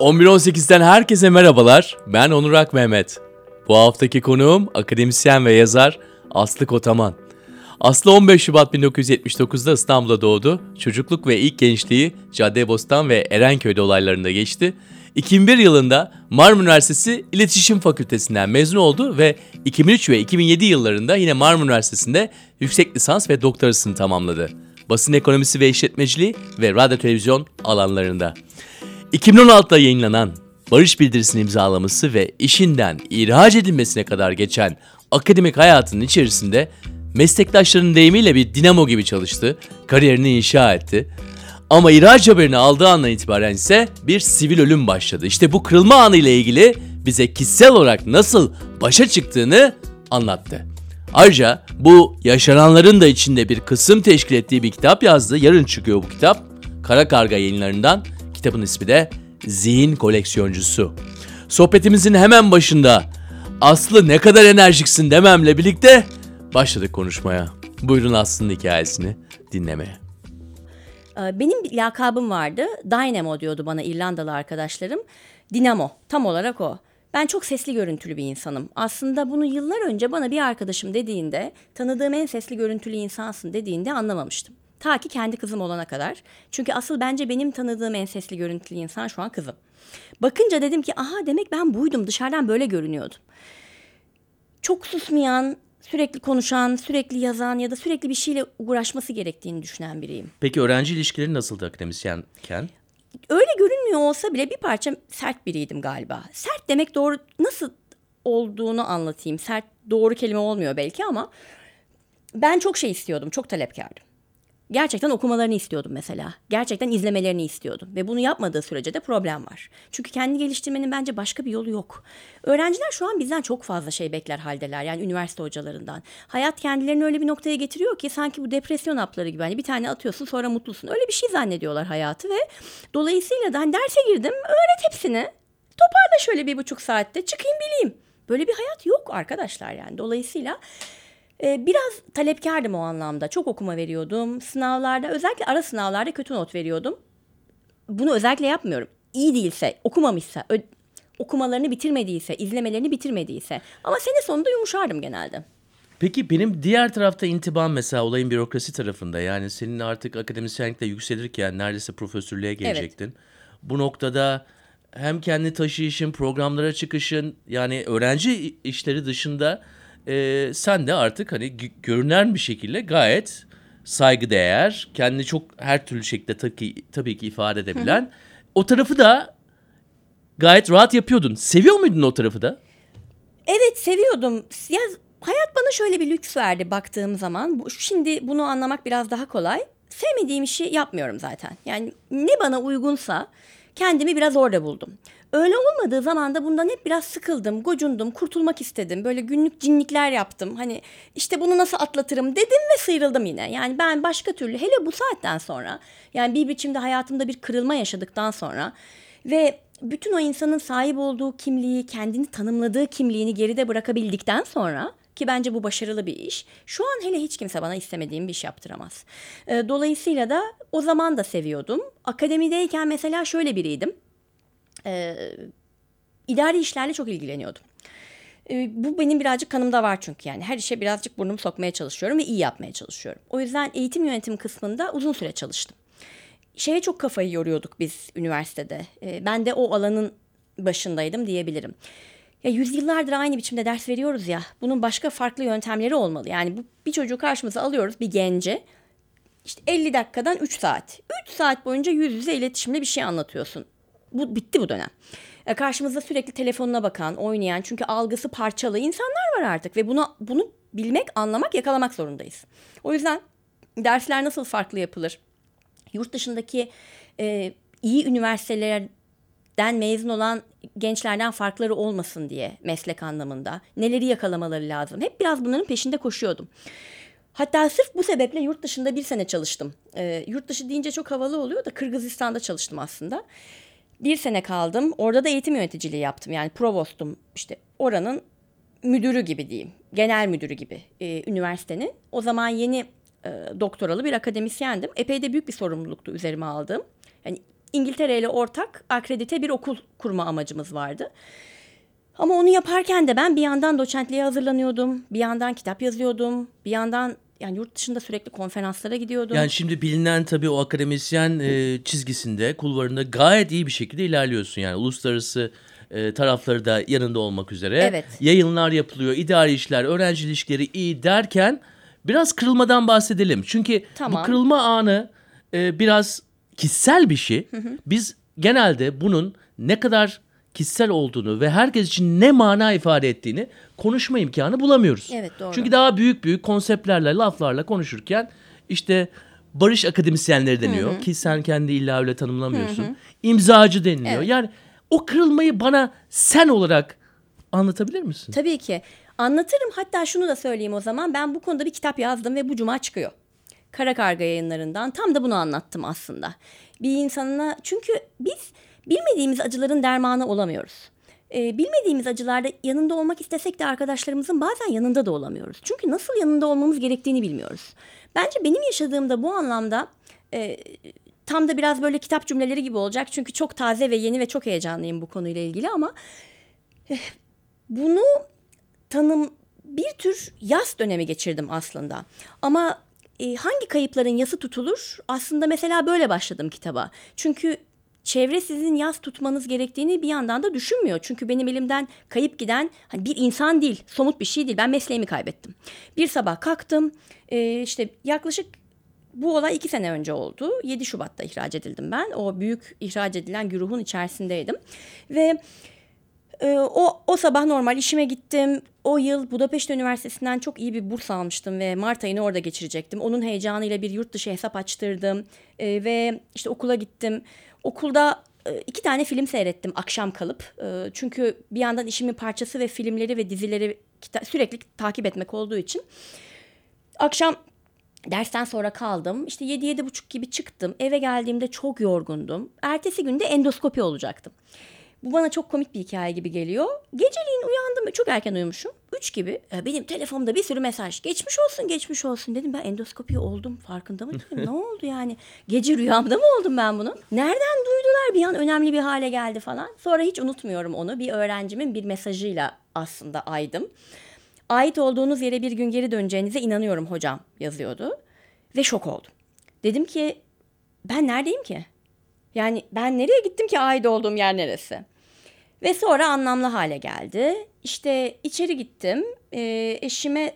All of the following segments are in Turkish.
11.18'den herkese merhabalar. Ben Onur Ak Mehmet. Bu haftaki konuğum akademisyen ve yazar Aslı Kotaman. Aslı 15 Şubat 1979'da İstanbul'da doğdu. Çocukluk ve ilk gençliği Caddebostan ve Erenköy'de olaylarında geçti. 2001 yılında Marmara Üniversitesi İletişim Fakültesinden mezun oldu ve 2003 ve 2007 yıllarında yine Marmara Üniversitesi'nde yüksek lisans ve doktorasını tamamladı. Basın ekonomisi ve işletmeciliği ve radyo televizyon alanlarında. 2016'da yayınlanan barış bildirisini imzalaması ve işinden ihraç edilmesine kadar geçen akademik hayatının içerisinde meslektaşlarının deyimiyle bir dinamo gibi çalıştı, kariyerini inşa etti. Ama ihraç haberini aldığı andan itibaren ise bir sivil ölüm başladı. İşte bu kırılma anı ile ilgili bize kişisel olarak nasıl başa çıktığını anlattı. Ayrıca bu yaşananların da içinde bir kısım teşkil ettiği bir kitap yazdı. Yarın çıkıyor bu kitap. Kara Karga yayınlarından. Kitabın ismi de Zihin Koleksiyoncusu. Sohbetimizin hemen başında Aslı ne kadar enerjiksin dememle birlikte başladık konuşmaya. Buyurun Aslı'nın hikayesini dinlemeye. Ee, benim bir lakabım vardı. Dynamo diyordu bana İrlandalı arkadaşlarım. Dinamo tam olarak o. Ben çok sesli görüntülü bir insanım. Aslında bunu yıllar önce bana bir arkadaşım dediğinde, tanıdığım en sesli görüntülü insansın dediğinde anlamamıştım. Ta ki kendi kızım olana kadar. Çünkü asıl bence benim tanıdığım en sesli görüntülü insan şu an kızım. Bakınca dedim ki aha demek ben buydum dışarıdan böyle görünüyordum. Çok susmayan, sürekli konuşan, sürekli yazan ya da sürekli bir şeyle uğraşması gerektiğini düşünen biriyim. Peki öğrenci ilişkileri nasıldı akademisyenken? Öyle görünmüyor olsa bile bir parça sert biriydim galiba. Sert demek doğru nasıl olduğunu anlatayım. Sert doğru kelime olmuyor belki ama ben çok şey istiyordum, çok talepkardım. Gerçekten okumalarını istiyordum mesela. Gerçekten izlemelerini istiyordum. Ve bunu yapmadığı sürece de problem var. Çünkü kendi geliştirmenin bence başka bir yolu yok. Öğrenciler şu an bizden çok fazla şey bekler haldeler. Yani üniversite hocalarından. Hayat kendilerini öyle bir noktaya getiriyor ki sanki bu depresyon hapları gibi. Hani bir tane atıyorsun sonra mutlusun. Öyle bir şey zannediyorlar hayatı ve dolayısıyla da hani derse girdim öğret hepsini. Toparla şöyle bir buçuk saatte çıkayım bileyim. Böyle bir hayat yok arkadaşlar yani. Dolayısıyla biraz talepkardım o anlamda. Çok okuma veriyordum. Sınavlarda özellikle ara sınavlarda kötü not veriyordum. Bunu özellikle yapmıyorum. İyi değilse, okumamışsa, okumalarını bitirmediyse, izlemelerini bitirmediyse. Ama sene sonunda yumuşardım genelde. Peki benim diğer tarafta intibam mesela olayın bürokrasi tarafında. Yani senin artık akademisyenlikte yükselirken neredeyse profesörlüğe gelecektin. Evet. Bu noktada hem kendi taşıyışın, programlara çıkışın yani öğrenci işleri dışında e, sen de artık hani görünen bir şekilde gayet saygıdeğer, kendini çok her türlü şekilde tabii, tabii ki ifade edebilen. Hı hı. O tarafı da gayet rahat yapıyordun. Seviyor muydun o tarafı da? Evet seviyordum. Ya hayat bana şöyle bir lüks verdi baktığım zaman. Şimdi bunu anlamak biraz daha kolay. Sevmediğim işi yapmıyorum zaten. Yani ne bana uygunsa kendimi biraz orada buldum. Öyle olmadığı zaman da bundan hep biraz sıkıldım, gocundum, kurtulmak istedim. Böyle günlük cinlikler yaptım. Hani işte bunu nasıl atlatırım dedim ve sıyrıldım yine. Yani ben başka türlü hele bu saatten sonra yani bir biçimde hayatımda bir kırılma yaşadıktan sonra ve bütün o insanın sahip olduğu kimliği, kendini tanımladığı kimliğini geride bırakabildikten sonra ki bence bu başarılı bir iş. Şu an hele hiç kimse bana istemediğim bir iş yaptıramaz. Dolayısıyla da o zaman da seviyordum. Akademideyken mesela şöyle biriydim e, idari işlerle çok ilgileniyordum. E, bu benim birazcık kanımda var çünkü yani her işe birazcık burnumu sokmaya çalışıyorum ve iyi yapmaya çalışıyorum. O yüzden eğitim yönetim kısmında uzun süre çalıştım. Şeye çok kafayı yoruyorduk biz üniversitede. E, ben de o alanın başındaydım diyebilirim. Ya yüzyıllardır aynı biçimde ders veriyoruz ya. Bunun başka farklı yöntemleri olmalı. Yani bu bir çocuğu karşımıza alıyoruz bir gence. İşte 50 dakikadan 3 saat. 3 saat boyunca yüz yüze iletişimle bir şey anlatıyorsun bu bitti bu dönem. E, karşımızda sürekli telefonuna bakan, oynayan çünkü algısı parçalı insanlar var artık ve bunu bunu bilmek, anlamak, yakalamak zorundayız. O yüzden dersler nasıl farklı yapılır? Yurt dışındaki e, iyi üniversitelerden mezun olan gençlerden farkları olmasın diye meslek anlamında neleri yakalamaları lazım. Hep biraz bunların peşinde koşuyordum. Hatta sırf bu sebeple yurt dışında bir sene çalıştım. E, yurt dışı deyince çok havalı oluyor da Kırgızistan'da çalıştım aslında bir sene kaldım. Orada da eğitim yöneticiliği yaptım. Yani provostum işte oranın müdürü gibi diyeyim. Genel müdürü gibi e, üniversitenin. O zaman yeni e, doktoralı bir akademisyendim. Epey de büyük bir sorumluluktu üzerime aldığım. Yani İngiltere ile ortak akredite bir okul kurma amacımız vardı. Ama onu yaparken de ben bir yandan doçentliğe hazırlanıyordum. Bir yandan kitap yazıyordum. Bir yandan yani yurt dışında sürekli konferanslara gidiyordum. Yani şimdi bilinen tabii o akademisyen e, çizgisinde, kulvarında gayet iyi bir şekilde ilerliyorsun. Yani uluslararası e, tarafları da yanında olmak üzere. Evet. Yayınlar yapılıyor, idari işler, öğrenci ilişkileri iyi derken biraz kırılmadan bahsedelim. Çünkü Tamam. bu kırılma anı e, biraz kişisel bir şey. Biz genelde bunun ne kadar kişisel olduğunu ve herkes için ne mana ifade ettiğini konuşma imkanı bulamıyoruz. Evet, doğru. Çünkü daha büyük büyük konseptlerle, laflarla konuşurken işte barış akademisyenleri deniyor ki sen kendi illa öyle tanımlamıyorsun. İmzacı deniliyor. Evet. Yani o kırılmayı bana sen olarak anlatabilir misin? Tabii ki. Anlatırım. Hatta şunu da söyleyeyim o zaman. Ben bu konuda bir kitap yazdım ve bu cuma çıkıyor. Kara Karga yayınlarından. Tam da bunu anlattım aslında. Bir insanına çünkü biz bilmediğimiz acıların dermanı olamıyoruz. Ee, bilmediğimiz acılarda yanında olmak istesek de arkadaşlarımızın bazen yanında da olamıyoruz. Çünkü nasıl yanında olmamız gerektiğini bilmiyoruz. Bence benim yaşadığımda bu anlamda e, tam da biraz böyle kitap cümleleri gibi olacak. Çünkü çok taze ve yeni ve çok heyecanlıyım bu konuyla ilgili ama bunu tanım bir tür yas dönemi geçirdim aslında. Ama e, hangi kayıpların yası tutulur? Aslında mesela böyle başladım kitaba. Çünkü çevre sizin yas tutmanız gerektiğini bir yandan da düşünmüyor. Çünkü benim elimden kayıp giden hani bir insan değil, somut bir şey değil. Ben mesleğimi kaybettim. Bir sabah kalktım, e, işte yaklaşık bu olay iki sene önce oldu. 7 Şubat'ta ihraç edildim ben. O büyük ihraç edilen güruhun içerisindeydim. Ve ee, o, o sabah normal işime gittim. O yıl Budapeşte Üniversitesi'nden çok iyi bir burs almıştım ve Mart ayını orada geçirecektim. Onun heyecanıyla bir yurt dışı hesap açtırdım Ee, ve işte okula gittim. Okulda e, iki tane film seyrettim akşam kalıp. E, çünkü bir yandan işimin parçası ve filmleri ve dizileri sürekli takip etmek olduğu için. Akşam dersten sonra kaldım. İşte 7-7.30 gibi çıktım. Eve geldiğimde çok yorgundum. Ertesi günde endoskopi olacaktım. Bu bana çok komik bir hikaye gibi geliyor. Geceliğin uyandım. Çok erken uyumuşum. Üç gibi. E, Benim telefonumda bir sürü mesaj. Geçmiş olsun, geçmiş olsun dedim. Ben endoskopi oldum. Farkında mı değilim? ne oldu yani? Gece rüyamda mı oldum ben bunu? Nereden duydular? Bir an önemli bir hale geldi falan. Sonra hiç unutmuyorum onu. Bir öğrencimin bir mesajıyla aslında aydım. Ait olduğunuz yere bir gün geri döneceğinize inanıyorum hocam yazıyordu. Ve şok oldum. Dedim ki ben neredeyim ki? Yani ben nereye gittim ki ait olduğum yer neresi? Ve sonra anlamlı hale geldi. İşte içeri gittim. Ee, eşime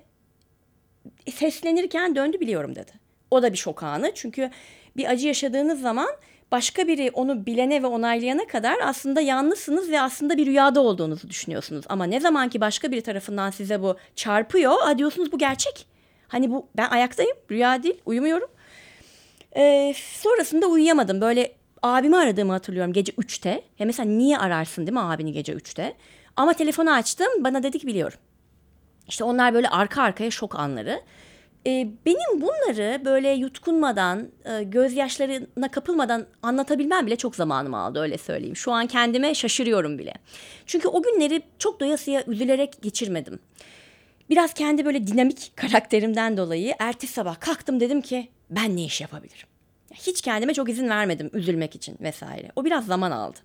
seslenirken döndü biliyorum dedi. O da bir şok anı. Çünkü bir acı yaşadığınız zaman başka biri onu bilene ve onaylayana kadar aslında yalnızsınız ve aslında bir rüyada olduğunuzu düşünüyorsunuz. Ama ne zaman ki başka biri tarafından size bu çarpıyor, "Aa," diyorsunuz bu gerçek. Hani bu ben ayaktayım, rüya değil, uyumuyorum. Ee, sonrasında uyuyamadım. Böyle abimi aradığımı hatırlıyorum gece 3'te. Ya mesela niye ararsın değil mi abini gece 3'te? Ama telefonu açtım bana dedi ki biliyorum. İşte onlar böyle arka arkaya şok anları. Ee, benim bunları böyle yutkunmadan, e, gözyaşlarına kapılmadan anlatabilmem bile çok zamanımı aldı öyle söyleyeyim. Şu an kendime şaşırıyorum bile. Çünkü o günleri çok doyasıya üzülerek geçirmedim. Biraz kendi böyle dinamik karakterimden dolayı ertesi sabah kalktım dedim ki ben ne iş yapabilirim? Hiç kendime çok izin vermedim üzülmek için vesaire. O biraz zaman aldı.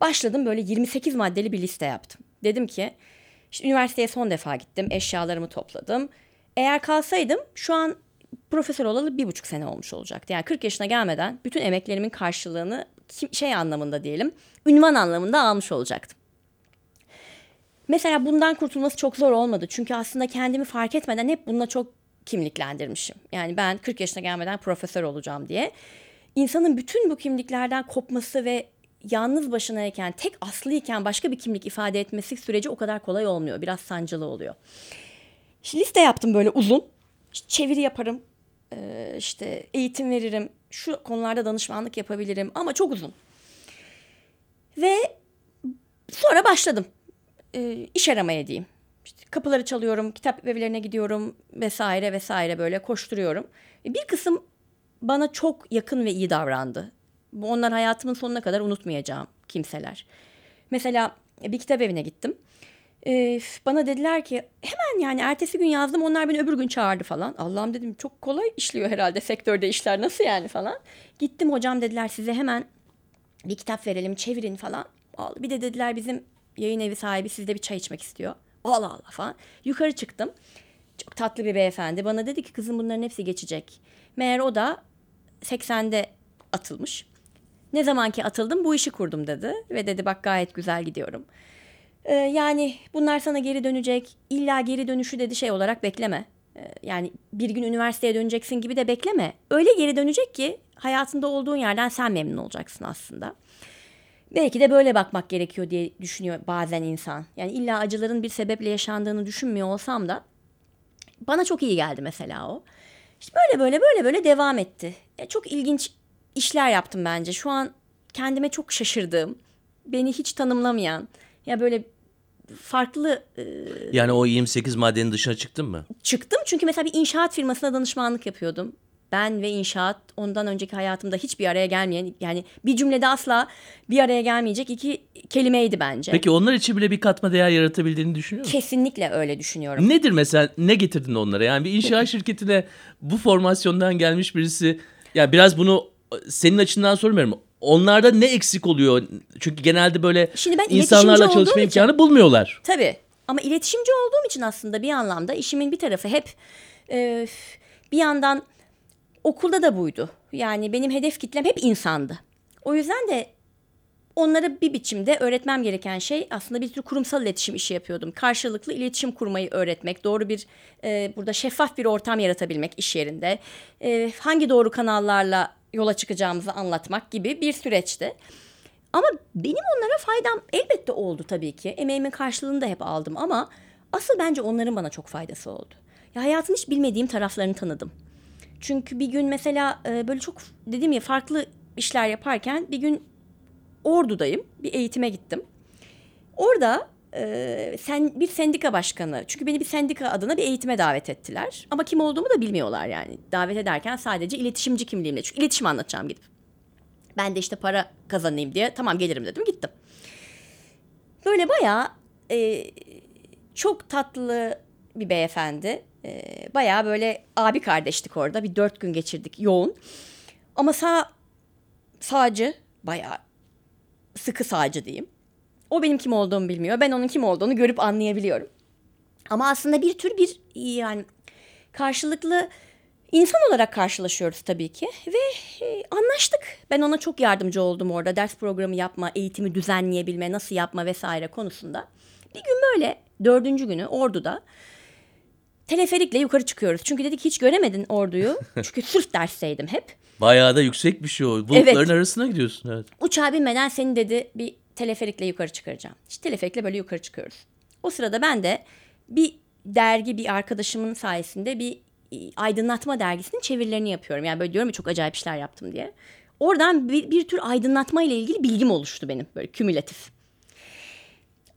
Başladım böyle 28 maddeli bir liste yaptım. Dedim ki işte üniversiteye son defa gittim. Eşyalarımı topladım. Eğer kalsaydım şu an profesör olalı bir buçuk sene olmuş olacaktı. Yani 40 yaşına gelmeden bütün emeklerimin karşılığını kim- şey anlamında diyelim, ünvan anlamında almış olacaktım. Mesela bundan kurtulması çok zor olmadı. Çünkü aslında kendimi fark etmeden hep bununla çok kimliklendirmişim. Yani ben 40 yaşına gelmeden profesör olacağım diye. İnsanın bütün bu kimliklerden kopması ve yalnız başınayken, tek aslıyken başka bir kimlik ifade etmesi süreci o kadar kolay olmuyor. Biraz sancılı oluyor. İşte liste yaptım böyle uzun. İşte çeviri yaparım. Ee, işte eğitim veririm. Şu konularda danışmanlık yapabilirim ama çok uzun. Ve sonra başladım. Ee, iş aramaya diyeyim. İşte kapıları çalıyorum, kitap evlerine gidiyorum vesaire vesaire böyle koşturuyorum. E, Bir kısım bana çok yakın ve iyi davrandı. Bu onlar hayatımın sonuna kadar unutmayacağım kimseler. Mesela bir kitap evine gittim. Ee, bana dediler ki hemen yani ertesi gün yazdım onlar beni öbür gün çağırdı falan. Allah'ım dedim çok kolay işliyor herhalde sektörde işler nasıl yani falan. Gittim hocam dediler size hemen Bir kitap verelim çevirin falan. Bir de dediler bizim yayın evi sahibi sizde bir çay içmek istiyor. Allah Allah falan. Yukarı çıktım. Çok tatlı bir beyefendi. Bana dedi ki kızım bunların hepsi geçecek. Meğer o da 80'de atılmış. Ne zamanki atıldım bu işi kurdum dedi. Ve dedi bak gayet güzel gidiyorum. Ee, yani bunlar sana geri dönecek. İlla geri dönüşü dedi şey olarak bekleme. Ee, yani bir gün üniversiteye döneceksin gibi de bekleme. Öyle geri dönecek ki hayatında olduğun yerden sen memnun olacaksın aslında. Belki de böyle bakmak gerekiyor diye düşünüyor bazen insan. Yani illa acıların bir sebeple yaşandığını düşünmüyor olsam da bana çok iyi geldi mesela o. İşte böyle böyle böyle böyle devam etti. E, çok ilginç işler yaptım bence. Şu an kendime çok şaşırdığım, beni hiç tanımlamayan ya böyle farklı... E, yani o 28 maddenin dışına çıktın mı? Çıktım çünkü mesela bir inşaat firmasına danışmanlık yapıyordum. Ben ve inşaat ondan önceki hayatımda hiçbir araya gelmeyen yani bir cümlede asla bir araya gelmeyecek iki kelimeydi bence. Peki onlar için bile bir katma değer yaratabildiğini düşünüyor musun? Kesinlikle öyle düşünüyorum. Nedir mesela ne getirdin onlara? Yani bir inşaat şirketine bu formasyondan gelmiş birisi ya biraz bunu senin açından sormuyorum. Onlarda ne eksik oluyor? Çünkü genelde böyle Şimdi ben insanlarla çalışma imkanı için, bulmuyorlar. Tabii. Ama iletişimci olduğum için aslında bir anlamda işimin bir tarafı hep e, bir yandan okulda da buydu. Yani benim hedef kitlem hep insandı. O yüzden de onlara bir biçimde öğretmem gereken şey aslında bir tür kurumsal iletişim işi yapıyordum. Karşılıklı iletişim kurmayı öğretmek, doğru bir e, burada şeffaf bir ortam yaratabilmek iş yerinde, e, hangi doğru kanallarla yola çıkacağımızı anlatmak gibi bir süreçti. Ama benim onlara faydam elbette oldu tabii ki. Emeğimin karşılığını da hep aldım ama asıl bence onların bana çok faydası oldu. Ya hayatın hiç bilmediğim taraflarını tanıdım. Çünkü bir gün mesela e, böyle çok dediğim ya farklı işler yaparken bir gün Ordu'dayım. Bir eğitime gittim. Orada e, sen bir sendika başkanı çünkü beni bir sendika adına bir eğitime davet ettiler. Ama kim olduğumu da bilmiyorlar yani. Davet ederken sadece iletişimci kimliğimle. Çünkü iletişim anlatacağım gidip. Ben de işte para kazanayım diye tamam gelirim dedim gittim. Böyle bayağı e, çok tatlı bir beyefendi. E, bayağı böyle abi kardeştik orada. Bir dört gün geçirdik yoğun. Ama sağ sağcı bayağı sıkı sağcı diyeyim. O benim kim olduğumu bilmiyor. Ben onun kim olduğunu görüp anlayabiliyorum. Ama aslında bir tür bir yani karşılıklı insan olarak karşılaşıyoruz tabii ki ve e, anlaştık. Ben ona çok yardımcı oldum orada ders programı yapma, eğitimi düzenleyebilme, nasıl yapma vesaire konusunda. Bir gün böyle dördüncü günü Ordu'da teleferikle yukarı çıkıyoruz. Çünkü dedik hiç göremedin orduyu. Çünkü sırf dersteydim hep. Bayağı da yüksek bir şey o. Bulutların evet. arasına gidiyorsun. Evet. Uçağa binmeden seni dedi bir teleferikle yukarı çıkaracağım. İşte teleferikle böyle yukarı çıkıyoruz. O sırada ben de bir dergi bir arkadaşımın sayesinde bir e, aydınlatma dergisinin çevirilerini yapıyorum. Yani böyle diyorum ya çok acayip işler yaptım diye. Oradan bir, bir tür aydınlatma ile ilgili bilgim oluştu benim böyle kümülatif.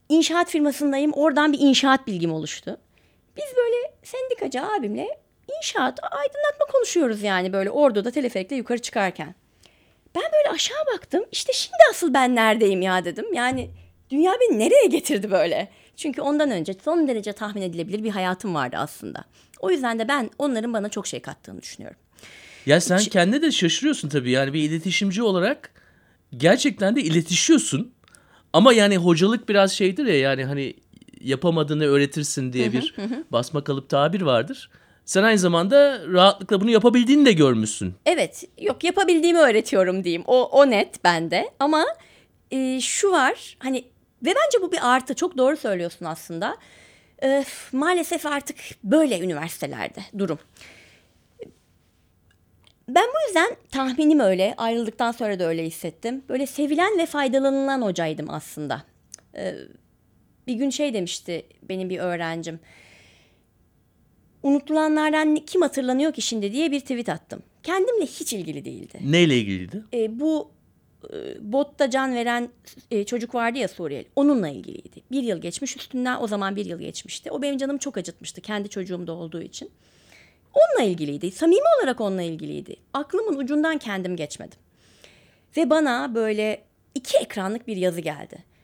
İnşaat firmasındayım. Oradan bir inşaat bilgim oluştu. Biz böyle sendikacı abimle inşaat aydınlatma konuşuyoruz yani böyle orduda teleferikle yukarı çıkarken. Ben böyle aşağı baktım. İşte şimdi asıl ben neredeyim ya dedim. Yani dünya beni nereye getirdi böyle? Çünkü ondan önce son derece tahmin edilebilir bir hayatım vardı aslında. O yüzden de ben onların bana çok şey kattığını düşünüyorum. Ya sen Hiç... kendine de şaşırıyorsun tabii. Yani bir iletişimci olarak gerçekten de iletişiyorsun. Ama yani hocalık biraz şeydir ya yani hani yapamadığını öğretirsin diye bir basma kalıp tabir vardır. Sen aynı zamanda rahatlıkla bunu yapabildiğini de görmüşsün. Evet, yok yapabildiğimi öğretiyorum diyeyim. O, o net bende. Ama e, şu var, hani ve bence bu bir artı. Çok doğru söylüyorsun aslında. E, maalesef artık böyle üniversitelerde durum. Ben bu yüzden tahminim öyle, ayrıldıktan sonra da öyle hissettim. Böyle sevilen ve faydalanılan hocaydım aslında. Ee, bir gün şey demişti benim bir öğrencim. Unutulanlardan kim hatırlanıyor ki şimdi diye bir tweet attım. Kendimle hiç ilgili değildi. Neyle ilgiliydi? E, bu e, botta can veren e, çocuk vardı ya Suriyeli. Onunla ilgiliydi. Bir yıl geçmiş üstünden o zaman bir yıl geçmişti. O benim canımı çok acıtmıştı kendi çocuğumda olduğu için. Onunla ilgiliydi. Samimi olarak onunla ilgiliydi. Aklımın ucundan kendim geçmedim. Ve bana böyle iki ekranlık bir yazı geldi.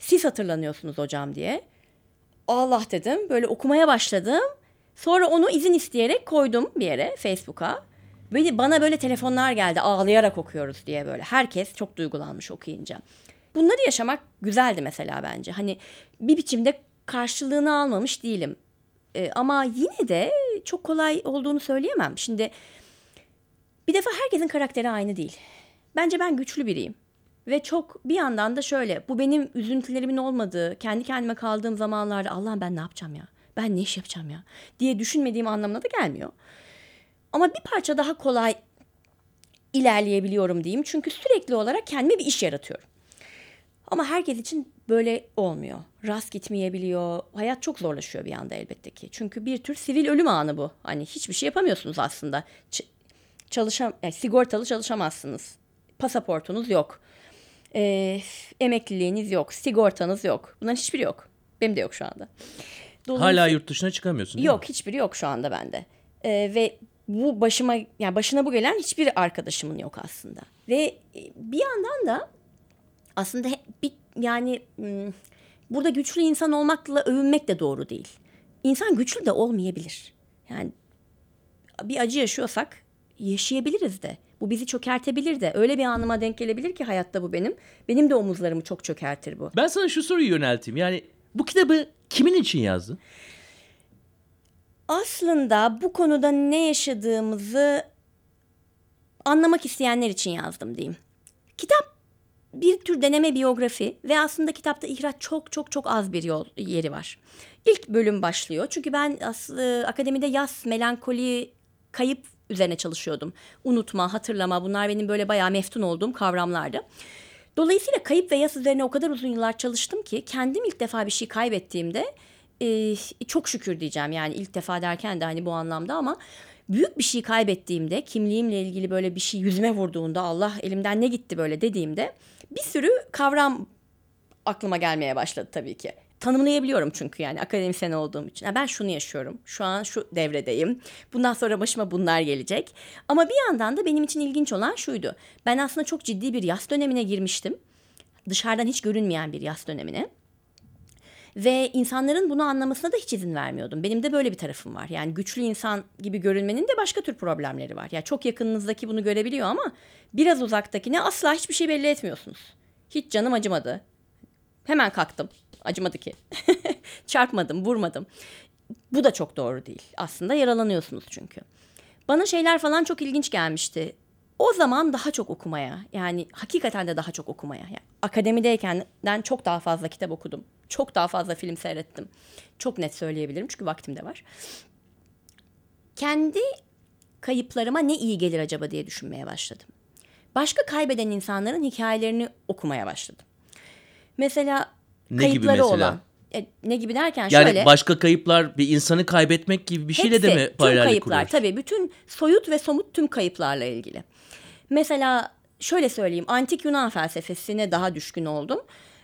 Siz hatırlanıyorsunuz hocam diye. Allah dedim. Böyle okumaya başladım. Sonra onu izin isteyerek koydum bir yere Facebook'a. Beni, bana böyle telefonlar geldi ağlayarak okuyoruz diye böyle. Herkes çok duygulanmış okuyunca. Bunları yaşamak güzeldi mesela bence. Hani bir biçimde karşılığını almamış değilim. Ee, ama yine de çok kolay olduğunu söyleyemem. Şimdi bir defa herkesin karakteri aynı değil. Bence ben güçlü biriyim. Ve çok bir yandan da şöyle bu benim üzüntülerimin olmadığı kendi kendime kaldığım zamanlarda Allah'ım ben ne yapacağım ya ben ne iş yapacağım ya diye düşünmediğim anlamına da gelmiyor. Ama bir parça daha kolay ilerleyebiliyorum diyeyim. Çünkü sürekli olarak kendime bir iş yaratıyorum. Ama herkes için böyle olmuyor. Rast gitmeyebiliyor. Hayat çok zorlaşıyor bir anda elbette ki. Çünkü bir tür sivil ölüm anı bu. Hani hiçbir şey yapamıyorsunuz aslında. Ç- çalışam yani sigortalı çalışamazsınız. Pasaportunuz yok. Ee, emekliliğiniz yok. Sigortanız yok. Bunların hiçbiri yok. Benim de yok şu anda. Hala yurt dışına çıkamıyorsun değil Yok mi? hiçbiri yok şu anda bende. Ee, ve bu başıma yani başına bu gelen hiçbir arkadaşımın yok aslında. Ve e, bir yandan da aslında bir yani burada güçlü insan olmakla övünmek de doğru değil. İnsan güçlü de olmayabilir. Yani bir acı yaşıyorsak yaşayabiliriz de. Bu bizi çökertebilir de. Öyle bir anıma denk gelebilir ki hayatta bu benim. Benim de omuzlarımı çok çökertir bu. Ben sana şu soruyu yönelteyim. Yani bu kitabı kimin için yazdın? Aslında bu konuda ne yaşadığımızı anlamak isteyenler için yazdım diyeyim. Kitap bir tür deneme biyografi ve aslında kitapta ihraç çok çok çok az bir yol yeri var. İlk bölüm başlıyor. Çünkü ben aslında akademide yaz, melankoli, kayıp üzerine çalışıyordum. Unutma, hatırlama bunlar benim böyle bayağı meftun olduğum kavramlardı. Dolayısıyla kayıp ve yas üzerine o kadar uzun yıllar çalıştım ki kendim ilk defa bir şey kaybettiğimde e, çok şükür diyeceğim yani ilk defa derken de hani bu anlamda ama büyük bir şey kaybettiğimde kimliğimle ilgili böyle bir şey yüzüme vurduğunda Allah elimden ne gitti böyle dediğimde bir sürü kavram aklıma gelmeye başladı tabii ki. Tanımlayabiliyorum çünkü yani akademisyen olduğum için. Ha, ben şunu yaşıyorum. Şu an şu devredeyim. Bundan sonra başıma bunlar gelecek. Ama bir yandan da benim için ilginç olan şuydu. Ben aslında çok ciddi bir yaz dönemine girmiştim. Dışarıdan hiç görünmeyen bir yaz dönemine. Ve insanların bunu anlamasına da hiç izin vermiyordum. Benim de böyle bir tarafım var. Yani güçlü insan gibi görünmenin de başka tür problemleri var. Yani çok yakınınızdaki bunu görebiliyor ama biraz uzaktakine asla hiçbir şey belli etmiyorsunuz. Hiç canım acımadı. Hemen kalktım. Acımadı ki. Çarpmadım, vurmadım. Bu da çok doğru değil. Aslında yaralanıyorsunuz çünkü. Bana şeyler falan çok ilginç gelmişti. O zaman daha çok okumaya yani hakikaten de daha çok okumaya. Yani akademideyken çok daha fazla kitap okudum. Çok daha fazla film seyrettim. Çok net söyleyebilirim çünkü vaktim de var. Kendi kayıplarıma ne iyi gelir acaba diye düşünmeye başladım. Başka kaybeden insanların hikayelerini okumaya başladım. Mesela Ne gibi mesela? olan. E, ne gibi derken Yani şöyle. başka kayıplar bir insanı kaybetmek gibi bir şeyle de Hepsi, mi tüm paralellik kayıplar kuruyorsun? tabii bütün soyut ve somut tüm kayıplarla ilgili. Mesela şöyle söyleyeyim antik Yunan felsefesine daha düşkün oldum.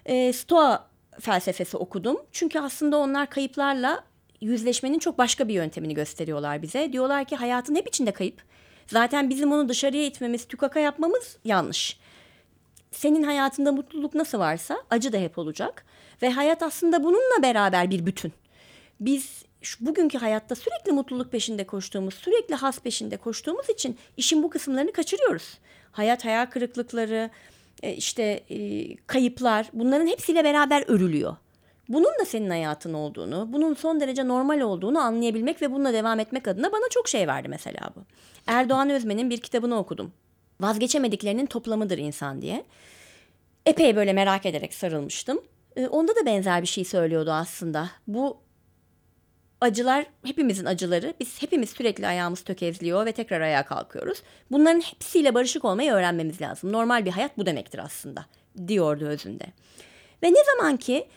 E, Stoa felsefesi okudum. Çünkü aslında onlar kayıplarla yüzleşmenin çok başka bir yöntemini gösteriyorlar bize. Diyorlar ki hayatın hep içinde kayıp. Zaten bizim onu dışarıya itmemiz, tükaka yapmamız yanlış. Senin hayatında mutluluk nasıl varsa acı da hep olacak. Ve hayat aslında bununla beraber bir bütün. Biz şu bugünkü hayatta sürekli mutluluk peşinde koştuğumuz, sürekli has peşinde koştuğumuz için işin bu kısımlarını kaçırıyoruz. Hayat hayal kırıklıkları, e, işte e, kayıplar bunların hepsiyle beraber örülüyor. Bunun da senin hayatın olduğunu, bunun son derece normal olduğunu anlayabilmek ve bununla devam etmek adına bana çok şey verdi mesela bu. Erdoğan Özmen'in bir kitabını okudum. Vazgeçemediklerinin toplamıdır insan diye. Epey böyle merak ederek sarılmıştım. E, onda da benzer bir şey söylüyordu aslında. Bu acılar hepimizin acıları. Biz hepimiz sürekli ayağımız tökezliyor ve tekrar ayağa kalkıyoruz. Bunların hepsiyle barışık olmayı öğrenmemiz lazım. Normal bir hayat bu demektir aslında diyordu özünde. Ve ne zaman ki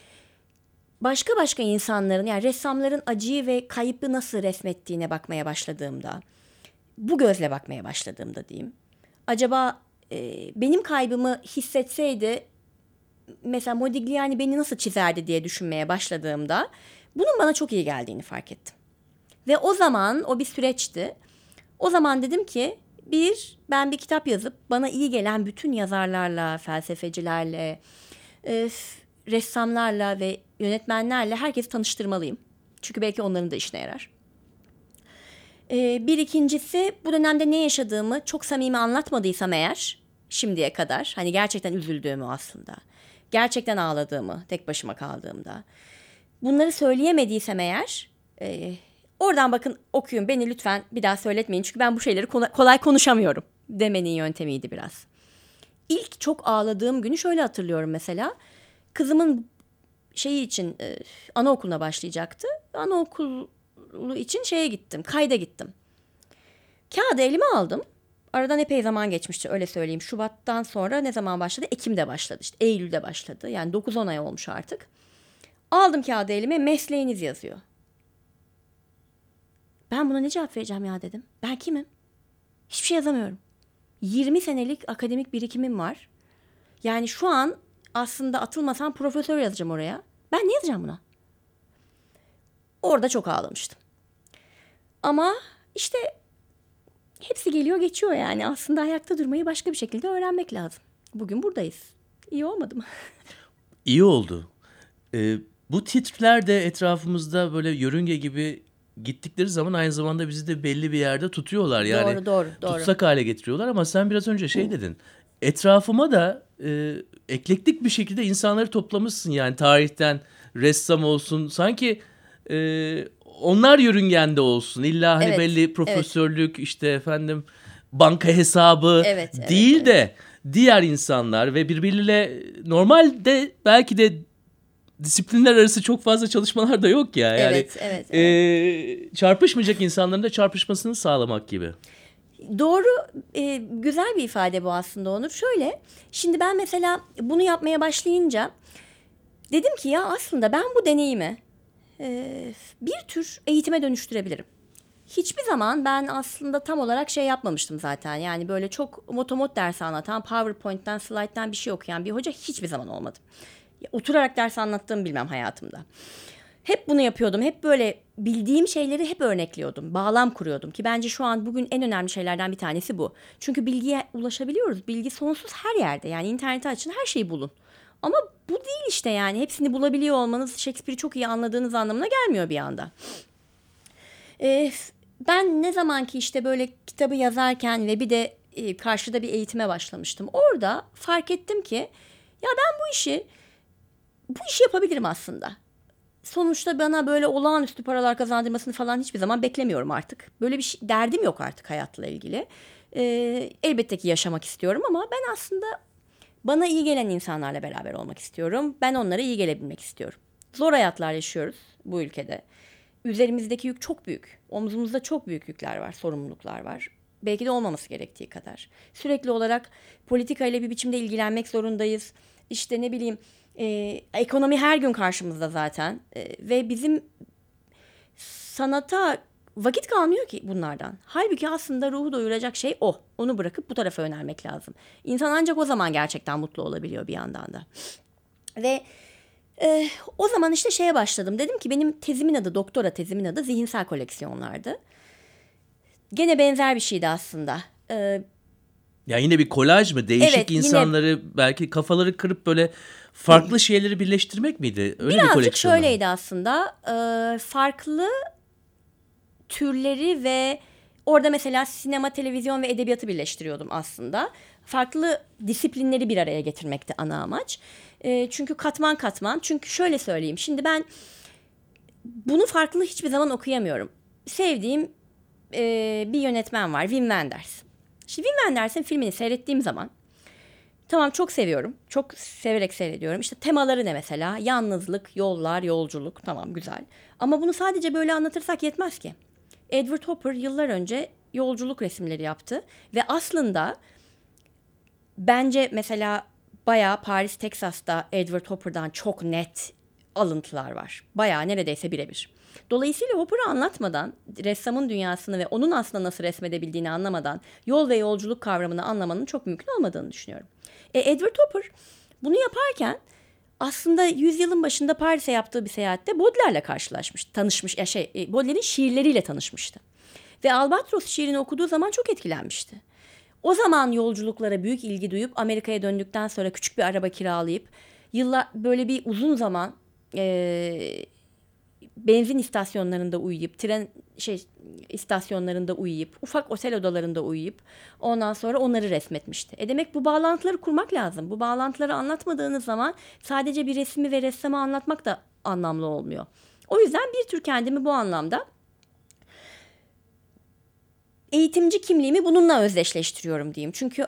başka başka insanların yani ressamların acıyı ve kaybı nasıl resmettiğine bakmaya başladığımda, bu gözle bakmaya başladığımda diyeyim. Acaba e, benim kaybımı hissetseydi mesela Modigliani beni nasıl çizerdi diye düşünmeye başladığımda bunun bana çok iyi geldiğini fark ettim. Ve o zaman o bir süreçti. O zaman dedim ki bir ben bir kitap yazıp bana iyi gelen bütün yazarlarla, felsefecilerle, e, ressamlarla ve yönetmenlerle herkesi tanıştırmalıyım. Çünkü belki onların da işine yarar. Ee, bir ikincisi bu dönemde ne yaşadığımı çok samimi anlatmadıysam eğer şimdiye kadar hani gerçekten üzüldüğümü aslında gerçekten ağladığımı tek başıma kaldığımda bunları söyleyemediysem eğer e, oradan bakın okuyun beni lütfen bir daha söyletmeyin çünkü ben bu şeyleri kolay, kolay konuşamıyorum demenin yöntemiydi biraz. İlk çok ağladığım günü şöyle hatırlıyorum mesela kızımın şeyi için e, anaokuluna başlayacaktı. Anaokulu için şeye gittim, kayda gittim. Kağıdı elime aldım. Aradan epey zaman geçmişti öyle söyleyeyim. Şubat'tan sonra ne zaman başladı? Ekim'de başladı işte. Eylül'de başladı. Yani 9-10 ay olmuş artık. Aldım kağıdı elime mesleğiniz yazıyor. Ben buna ne cevap vereceğim ya dedim. Ben kimim? Hiçbir şey yazamıyorum. 20 senelik akademik birikimim var. Yani şu an aslında atılmasam profesör yazacağım oraya. Ben ne yazacağım buna? Orada çok ağlamıştım. Ama işte hepsi geliyor geçiyor yani. Aslında ayakta durmayı başka bir şekilde öğrenmek lazım. Bugün buradayız. İyi olmadı mı? İyi oldu. Ee, bu titrer de etrafımızda böyle yörünge gibi gittikleri zaman aynı zamanda bizi de belli bir yerde tutuyorlar. Yani doğru, doğru, doğru. tutsak hale getiriyorlar ama sen biraz önce şey dedin. Etrafıma da e, eklektik bir şekilde insanları toplamışsın yani tarihten ressam olsun. Sanki e, onlar yörüngende olsun. İlla hani Evet, belli profesörlük işte efendim banka hesabı Evet, evet, değil evet. de diğer insanlar ve birbiriyle normalde belki de disiplinler arası çok fazla çalışmalar da yok ya. Yani Evet, evet, e, çarpışmayacak insanların da çarpışmasını sağlamak gibi. Doğru, e, güzel bir ifade bu aslında Onur. Şöyle, şimdi ben mesela bunu yapmaya başlayınca dedim ki ya aslında ben bu deneyimi e, bir tür eğitime dönüştürebilirim. Hiçbir zaman ben aslında tam olarak şey yapmamıştım zaten. Yani böyle çok motomot ders anlatan, PowerPoint'ten, slide'den bir şey okuyan bir hoca hiçbir zaman olmadım. Oturarak ders anlattığımı bilmem hayatımda. Hep bunu yapıyordum. Hep böyle bildiğim şeyleri hep örnekliyordum. Bağlam kuruyordum ki bence şu an bugün en önemli şeylerden bir tanesi bu. Çünkü bilgiye ulaşabiliyoruz. Bilgi sonsuz her yerde. Yani interneti açın her şeyi bulun. Ama bu değil işte yani. Hepsini bulabiliyor olmanız Shakespeare'i çok iyi anladığınız anlamına gelmiyor bir anda. Ee, ben ne zaman ki işte böyle kitabı yazarken ve bir de e, karşıda bir eğitime başlamıştım. Orada fark ettim ki ya ben bu işi bu işi yapabilirim aslında. Sonuçta bana böyle olağanüstü paralar kazandırmasını falan hiçbir zaman beklemiyorum artık. Böyle bir şey, derdim yok artık hayatla ilgili. Ee, elbette ki yaşamak istiyorum ama ben aslında bana iyi gelen insanlarla beraber olmak istiyorum. Ben onlara iyi gelebilmek istiyorum. Zor hayatlar yaşıyoruz bu ülkede. Üzerimizdeki yük çok büyük. Omzumuzda çok büyük yükler var, sorumluluklar var. Belki de olmaması gerektiği kadar. Sürekli olarak politika ile bir biçimde ilgilenmek zorundayız. İşte ne bileyim e, ekonomi her gün karşımızda zaten. E, ve bizim sanata vakit kalmıyor ki bunlardan. Halbuki aslında ruhu doyuracak şey o. Onu bırakıp bu tarafa yönelmek lazım. İnsan ancak o zaman gerçekten mutlu olabiliyor bir yandan da. Ve e, o zaman işte şeye başladım. Dedim ki benim tezimin adı, doktora tezimin adı zihinsel koleksiyonlardı. Gene benzer bir şeydi aslında. E, Ya yine bir kolaj mı? Değişik Evet, yine- insanları belki kafaları kırıp böyle farklı şeyleri birleştirmek miydi? Öyle bir Birazcık mu? şöyleydi aslında. Ee, farklı türleri ve orada mesela sinema, televizyon ve edebiyatı birleştiriyordum aslında. Farklı disiplinleri bir araya getirmekti ana amaç. Ee, çünkü katman katman. Çünkü şöyle söyleyeyim. Şimdi ben bunu farklı hiçbir zaman okuyamıyorum. Sevdiğim e, bir yönetmen var. Wim Wenders. Şimdi Wim Wenders'in filmini seyrettiğim zaman Tamam çok seviyorum. Çok severek seyrediyorum. İşte temaları ne mesela? Yalnızlık, yollar, yolculuk. Tamam güzel. Ama bunu sadece böyle anlatırsak yetmez ki. Edward Hopper yıllar önce yolculuk resimleri yaptı. Ve aslında bence mesela bayağı Paris, Texas'ta Edward Hopper'dan çok net alıntılar var. Bayağı neredeyse birebir. Dolayısıyla Hopper'ı anlatmadan, ressamın dünyasını ve onun aslında nasıl resmedebildiğini anlamadan yol ve yolculuk kavramını anlamanın çok mümkün olmadığını düşünüyorum. E, Edward Hopper bunu yaparken aslında yüzyılın başında Paris'e yaptığı bir seyahatte Baudelaire'le karşılaşmış, tanışmış, ya şey, e, Baudelaire'in şiirleriyle tanışmıştı. Ve Albatros şiirini okuduğu zaman çok etkilenmişti. O zaman yolculuklara büyük ilgi duyup Amerika'ya döndükten sonra küçük bir araba kiralayıp yıllar böyle bir uzun zaman e, benzin istasyonlarında uyuyup, tren şey istasyonlarında uyuyup, ufak otel odalarında uyuyup ondan sonra onları resmetmişti. E demek bu bağlantıları kurmak lazım. Bu bağlantıları anlatmadığınız zaman sadece bir resmi ve ressamı anlatmak da anlamlı olmuyor. O yüzden bir tür kendimi bu anlamda eğitimci kimliğimi bununla özdeşleştiriyorum diyeyim. Çünkü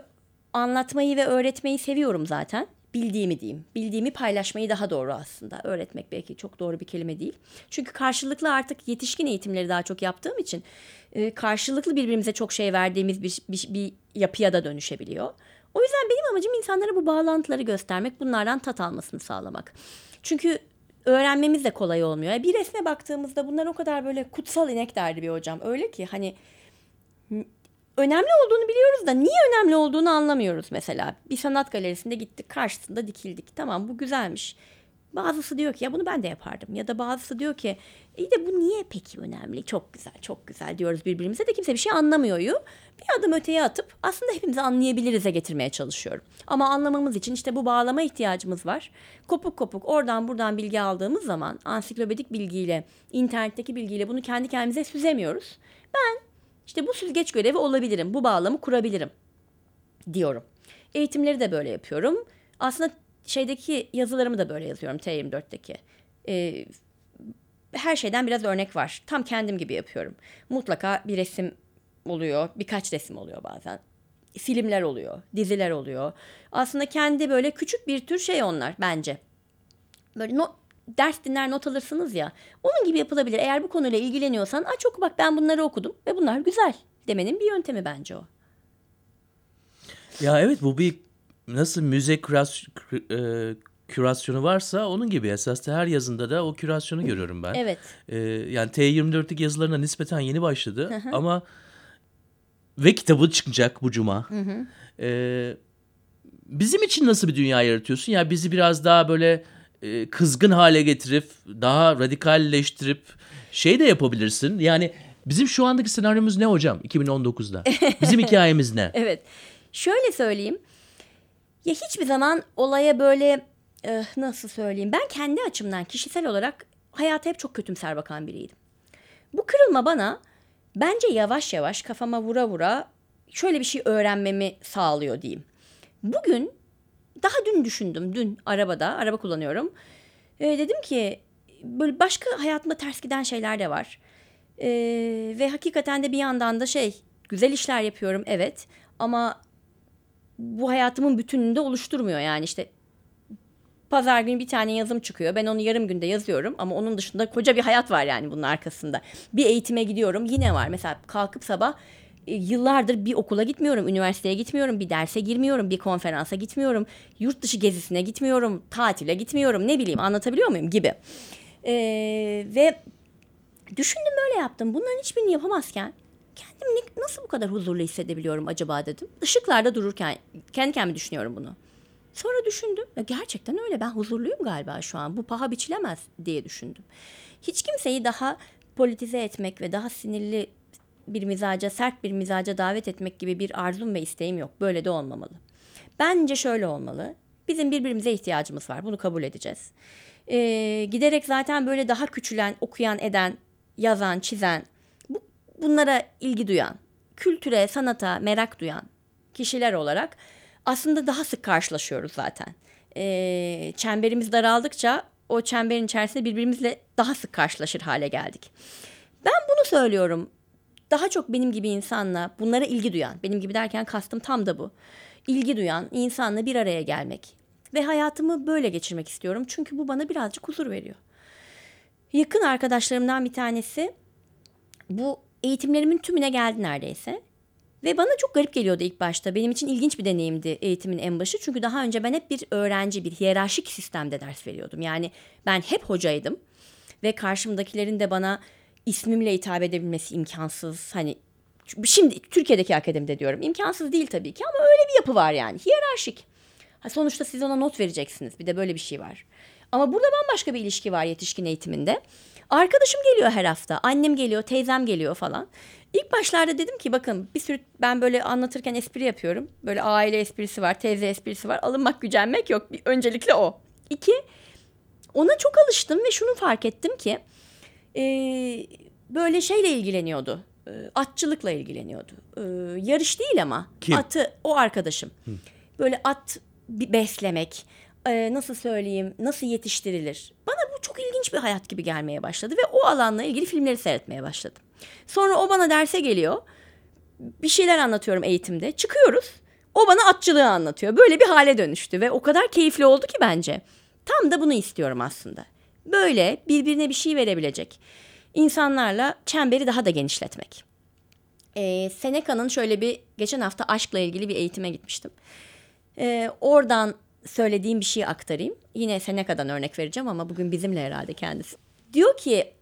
anlatmayı ve öğretmeyi seviyorum zaten. Bildiğimi diyeyim. Bildiğimi paylaşmayı daha doğru aslında. Öğretmek belki çok doğru bir kelime değil. Çünkü karşılıklı artık yetişkin eğitimleri daha çok yaptığım için e, karşılıklı birbirimize çok şey verdiğimiz bir, bir, bir yapıya da dönüşebiliyor. O yüzden benim amacım insanlara bu bağlantıları göstermek, bunlardan tat almasını sağlamak. Çünkü öğrenmemiz de kolay olmuyor. Bir resme baktığımızda bunlar o kadar böyle kutsal inek derdi bir hocam. Öyle ki hani önemli olduğunu biliyoruz da niye önemli olduğunu anlamıyoruz mesela. Bir sanat galerisinde gittik karşısında dikildik. Tamam bu güzelmiş. Bazısı diyor ki ya bunu ben de yapardım. Ya da bazısı diyor ki iyi de bu niye peki önemli? Çok güzel çok güzel diyoruz birbirimize de kimse bir şey anlamıyor. Bir adım öteye atıp aslında hepimizi anlayabiliriz'e getirmeye çalışıyorum. Ama anlamamız için işte bu bağlama ihtiyacımız var. Kopuk kopuk oradan buradan bilgi aldığımız zaman ansiklopedik bilgiyle, internetteki bilgiyle bunu kendi kendimize süzemiyoruz. Ben işte bu süzgeç görevi olabilirim. Bu bağlamı kurabilirim diyorum. Eğitimleri de böyle yapıyorum. Aslında şeydeki yazılarımı da böyle yazıyorum T24'teki. Ee, her şeyden biraz örnek var. Tam kendim gibi yapıyorum. Mutlaka bir resim oluyor. Birkaç resim oluyor bazen. Filmler oluyor. Diziler oluyor. Aslında kendi böyle küçük bir tür şey onlar bence. Böyle not, ders dinler not alırsınız ya. Onun gibi yapılabilir. Eğer bu konuyla ilgileniyorsan aç oku bak ben bunları okudum ve bunlar güzel demenin bir yöntemi bence o. Ya evet bu bir nasıl müze küras, e, kürasyonu varsa onun gibi esasında her yazında da o kürasyonu görüyorum ben. Evet. E, yani T24'lük yazılarına nispeten yeni başladı ama ve kitabı çıkacak bu cuma. E, bizim için nasıl bir dünya yaratıyorsun? Ya yani bizi biraz daha böyle e, kızgın hale getirip daha radikalleştirip şey de yapabilirsin. Yani bizim şu andaki senaryomuz ne hocam 2019'da? Bizim hikayemiz ne? evet. Şöyle söyleyeyim. Ya hiçbir zaman olaya böyle e, nasıl söyleyeyim? Ben kendi açımdan kişisel olarak hayata hep çok kötümser bakan biriydim. Bu kırılma bana bence yavaş yavaş kafama vura vura şöyle bir şey öğrenmemi sağlıyor diyeyim. Bugün daha dün düşündüm. Dün arabada, araba kullanıyorum. E, dedim ki böyle başka hayatımda ters giden şeyler de var. E, ve hakikaten de bir yandan da şey güzel işler yapıyorum evet. Ama bu hayatımın bütününde oluşturmuyor yani işte pazar günü bir tane yazım çıkıyor. Ben onu yarım günde yazıyorum ama onun dışında koca bir hayat var yani bunun arkasında. Bir eğitime gidiyorum yine var. Mesela kalkıp sabah yıllardır bir okula gitmiyorum, üniversiteye gitmiyorum, bir derse girmiyorum, bir konferansa gitmiyorum, yurt dışı gezisine gitmiyorum, tatile gitmiyorum, ne bileyim anlatabiliyor muyum gibi. Ee, ve düşündüm böyle yaptım. Bunların hiçbirini yapamazken kendimi nasıl bu kadar huzurlu hissedebiliyorum acaba dedim. Işıklarda dururken kendi kendime düşünüyorum bunu. Sonra düşündüm. Ya gerçekten öyle ben huzurluyum galiba şu an. Bu paha biçilemez diye düşündüm. Hiç kimseyi daha politize etmek ve daha sinirli bir mizaca, sert bir mizaca davet etmek gibi bir arzum ve isteğim yok. Böyle de olmamalı. Bence şöyle olmalı. Bizim birbirimize ihtiyacımız var. Bunu kabul edeceğiz. Ee, giderek zaten böyle daha küçülen, okuyan, eden, yazan, çizen, bu, bunlara ilgi duyan, kültüre, sanata merak duyan kişiler olarak aslında daha sık karşılaşıyoruz zaten. Ee, çemberimiz daraldıkça o çemberin içerisinde birbirimizle daha sık karşılaşır hale geldik. Ben bunu söylüyorum daha çok benim gibi insanla bunlara ilgi duyan, benim gibi derken kastım tam da bu. İlgi duyan insanla bir araya gelmek ve hayatımı böyle geçirmek istiyorum. Çünkü bu bana birazcık huzur veriyor. Yakın arkadaşlarımdan bir tanesi bu eğitimlerimin tümüne geldi neredeyse. Ve bana çok garip geliyordu ilk başta. Benim için ilginç bir deneyimdi eğitimin en başı. Çünkü daha önce ben hep bir öğrenci, bir hiyerarşik sistemde ders veriyordum. Yani ben hep hocaydım. Ve karşımdakilerin de bana ismimle hitap edebilmesi imkansız. Hani şimdi Türkiye'deki akademide diyorum. imkansız değil tabii ki ama öyle bir yapı var yani. Hiyerarşik. Ha, sonuçta siz ona not vereceksiniz. Bir de böyle bir şey var. Ama burada bambaşka bir ilişki var yetişkin eğitiminde. Arkadaşım geliyor her hafta. Annem geliyor, teyzem geliyor falan. İlk başlarda dedim ki bakın bir sürü ben böyle anlatırken espri yapıyorum. Böyle aile esprisi var, teyze esprisi var. Alınmak, gücenmek yok. Bir, öncelikle o. İki, ona çok alıştım ve şunu fark ettim ki e, böyle şeyle ilgileniyordu. E, atçılıkla ilgileniyordu. E, yarış değil ama Kim? atı o arkadaşım. Böyle at beslemek, e, nasıl söyleyeyim, nasıl yetiştirilir. Bana bu çok ilginç bir hayat gibi gelmeye başladı ve o alanla ilgili filmleri seyretmeye başladım. Sonra o bana derse geliyor. Bir şeyler anlatıyorum eğitimde. Çıkıyoruz. O bana atçılığı anlatıyor. Böyle bir hale dönüştü ve o kadar keyifli oldu ki bence. Tam da bunu istiyorum aslında. Böyle birbirine bir şey verebilecek insanlarla çemberi daha da genişletmek. Ee, Seneca'nın şöyle bir geçen hafta aşkla ilgili bir eğitime gitmiştim. Ee, oradan söylediğim bir şeyi aktarayım. Yine Seneca'dan örnek vereceğim ama bugün bizimle herhalde kendisi. Diyor ki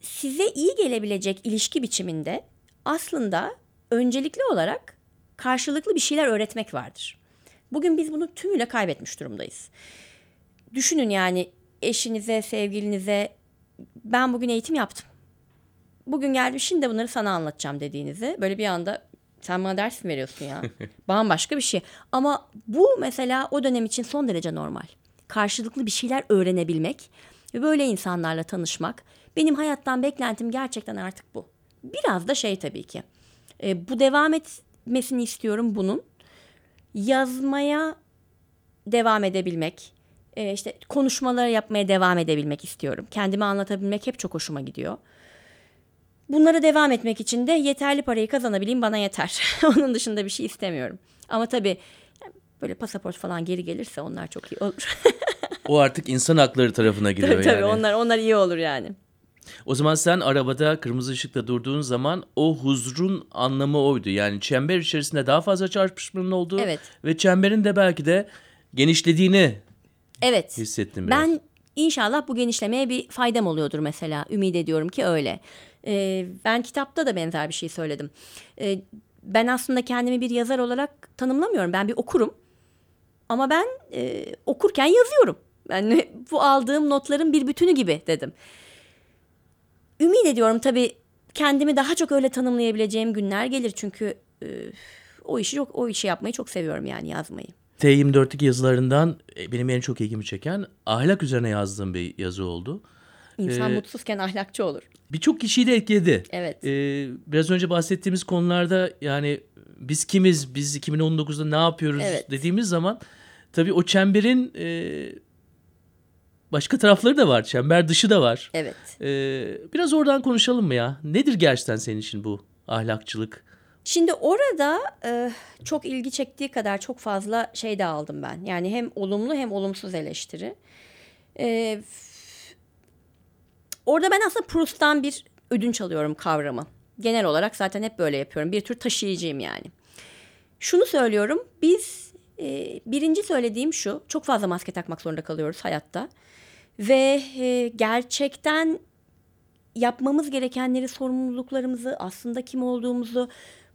size iyi gelebilecek ilişki biçiminde aslında öncelikli olarak karşılıklı bir şeyler öğretmek vardır. Bugün biz bunu tümüyle kaybetmiş durumdayız. Düşünün yani eşinize, sevgilinize ben bugün eğitim yaptım. Bugün geldim şimdi bunları sana anlatacağım dediğinizi böyle bir anda sen bana ders mi veriyorsun ya? Bambaşka bir şey. Ama bu mesela o dönem için son derece normal. Karşılıklı bir şeyler öğrenebilmek ve böyle insanlarla tanışmak. Benim hayattan beklentim gerçekten artık bu. Biraz da şey tabii ki. E, bu devam etmesini istiyorum bunun. Yazmaya devam edebilmek, e, işte konuşmalar yapmaya devam edebilmek istiyorum. Kendimi anlatabilmek hep çok hoşuma gidiyor. Bunlara devam etmek için de yeterli parayı kazanabileyim bana yeter. Onun dışında bir şey istemiyorum. Ama tabii böyle pasaport falan geri gelirse onlar çok iyi olur. O artık insan hakları tarafına giriyor tabii tabii yani. onlar onlar iyi olur yani. O zaman sen arabada kırmızı ışıkta durduğun zaman o huzurun anlamı oydu. Yani çember içerisinde daha fazla çarpışmanın olduğu Evet. ve çemberin de belki de genişlediğini Evet. hissettim biraz. Ben inşallah bu genişlemeye bir faydam oluyordur mesela. Ümit ediyorum ki öyle. Ee, ben kitapta da benzer bir şey söyledim. Ee, ben aslında kendimi bir yazar olarak tanımlamıyorum. Ben bir okurum. Ama ben e, okurken yazıyorum. Yani bu aldığım notların bir bütünü gibi dedim. Ümit ediyorum tabii kendimi daha çok öyle tanımlayabileceğim günler gelir. Çünkü e, o işi çok o işi yapmayı çok seviyorum yani yazmayı. T24'teki yazılarından e, benim en çok ilgimi çeken ahlak üzerine yazdığım bir yazı oldu. İnsan Ee, mutsuzken ahlakçı olur. Birçok kişiyi de etkiledi. Evet. Ee, biraz önce bahsettiğimiz konularda yani biz kimiz, biz 2019'da ne yapıyoruz Evet. dediğimiz zaman tabii o çemberin e, başka tarafları da var. Çember dışı da var. Evet. Ee, biraz oradan konuşalım mı ya? Nedir gerçekten senin için bu ahlakçılık? Şimdi orada e, çok ilgi çektiği kadar çok fazla şey de aldım ben. Yani hem olumlu hem olumsuz eleştiri. E, orada ben aslında Proust'tan bir ödünç alıyorum kavramı. Genel olarak zaten hep böyle yapıyorum. Bir tür taşıyıcıyım yani. Şunu söylüyorum. Biz e, birinci söylediğim şu. Çok fazla maske takmak zorunda kalıyoruz hayatta. Ve e, gerçekten yapmamız gerekenleri, sorumluluklarımızı, aslında kim olduğumuzu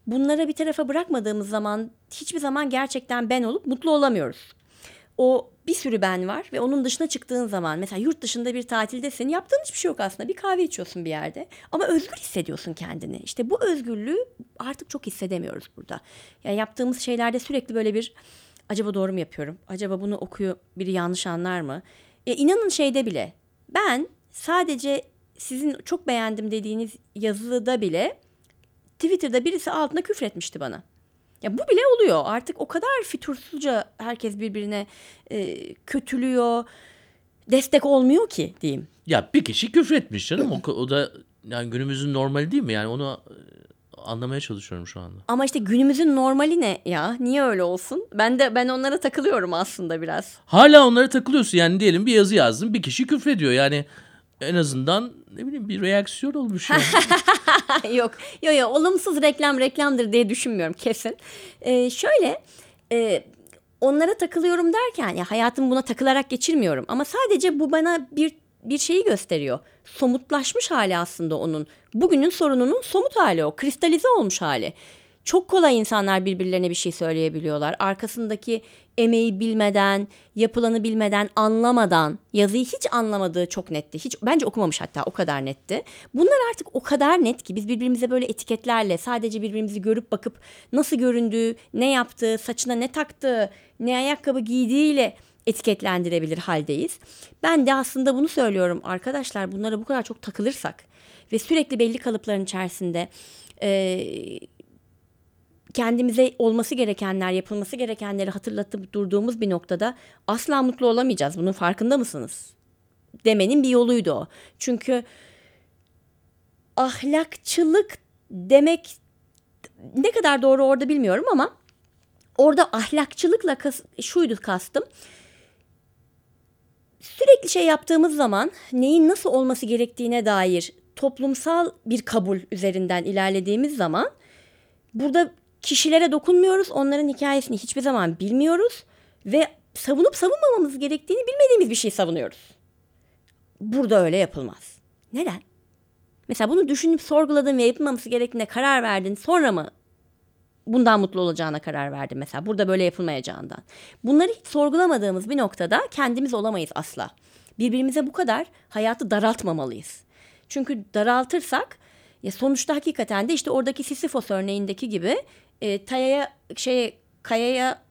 bunlara bir tarafa bırakmadığımız zaman hiçbir zaman gerçekten ben olup mutlu olamıyoruz. O bir sürü ben var ve onun dışına çıktığın zaman mesela yurt dışında bir tatildesin yaptığın hiçbir şey yok aslında bir kahve içiyorsun bir yerde ama özgür hissediyorsun kendini. İşte bu özgürlüğü artık çok hissedemiyoruz burada. Yani yaptığımız şeylerde sürekli böyle bir acaba doğru mu yapıyorum? Acaba bunu okuyor biri yanlış anlar mı? E, inanın şeyde bile ben sadece sizin çok beğendim dediğiniz yazıda bile Twitter'da birisi altına küfretmişti bana. Ya bu bile oluyor. Artık o kadar fütursuzca herkes birbirine e, kötülüyor. Destek olmuyor ki diyeyim. Ya bir kişi küfretmiş canım. O, o da yani günümüzün normali değil mi? Yani onu e, anlamaya çalışıyorum şu anda. Ama işte günümüzün normali ne ya? Niye öyle olsun? Ben de ben onlara takılıyorum aslında biraz. Hala onlara takılıyorsun. Yani diyelim bir yazı yazdın. Bir kişi küfrediyor. Yani en azından ne bileyim bir reaksiyon olmuş yani. yok, yok, yok. Olumsuz reklam reklamdır diye düşünmüyorum kesin. Ee, şöyle, e, onlara takılıyorum derken ya hayatımı buna takılarak geçirmiyorum. Ama sadece bu bana bir bir şeyi gösteriyor. Somutlaşmış hali aslında onun. Bugünün sorununun somut hali o. Kristalize olmuş hali. Çok kolay insanlar birbirlerine bir şey söyleyebiliyorlar. Arkasındaki emeği bilmeden, yapılanı bilmeden, anlamadan, yazıyı hiç anlamadığı çok netti. Hiç bence okumamış hatta o kadar netti. Bunlar artık o kadar net ki biz birbirimize böyle etiketlerle sadece birbirimizi görüp bakıp nasıl göründüğü, ne yaptığı, saçına ne taktığı, ne ayakkabı giydiğiyle etiketlendirebilir haldeyiz. Ben de aslında bunu söylüyorum arkadaşlar bunlara bu kadar çok takılırsak ve sürekli belli kalıpların içerisinde kendimize olması gerekenler, yapılması gerekenleri hatırlatıp durduğumuz bir noktada asla mutlu olamayacağız. Bunun farkında mısınız? Demenin bir yoluydu o. Çünkü ahlakçılık demek ne kadar doğru orada bilmiyorum ama orada ahlakçılıkla kas, şuydu kastım. Sürekli şey yaptığımız zaman neyin nasıl olması gerektiğine dair toplumsal bir kabul üzerinden ilerlediğimiz zaman burada kişilere dokunmuyoruz. Onların hikayesini hiçbir zaman bilmiyoruz ve savunup savunmamamız gerektiğini bilmediğimiz bir şey savunuyoruz. Burada öyle yapılmaz. Neden? Mesela bunu düşünüp sorguladın ve yapılmaması gerektiğine karar verdin. Sonra mı bundan mutlu olacağına karar verdin mesela. Burada böyle yapılmayacağından. Bunları hiç sorgulamadığımız bir noktada kendimiz olamayız asla. Birbirimize bu kadar hayatı daraltmamalıyız. Çünkü daraltırsak ya sonuçta hakikaten de işte oradaki Sisyphos örneğindeki gibi e, tayaya şey kayaya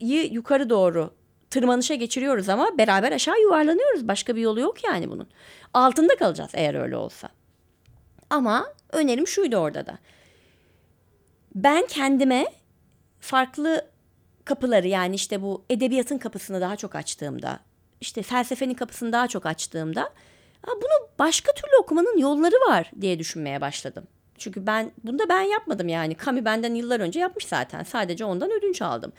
yukarı doğru tırmanışa geçiriyoruz ama beraber aşağı yuvarlanıyoruz. Başka bir yolu yok yani bunun. Altında kalacağız eğer öyle olsa. Ama önerim şuydu orada da. Ben kendime farklı kapıları yani işte bu edebiyatın kapısını daha çok açtığımda, işte felsefenin kapısını daha çok açtığımda bunu başka türlü okumanın yolları var diye düşünmeye başladım. Çünkü ben bunu da ben yapmadım yani. Camus benden yıllar önce yapmış zaten. Sadece ondan ödünç aldım.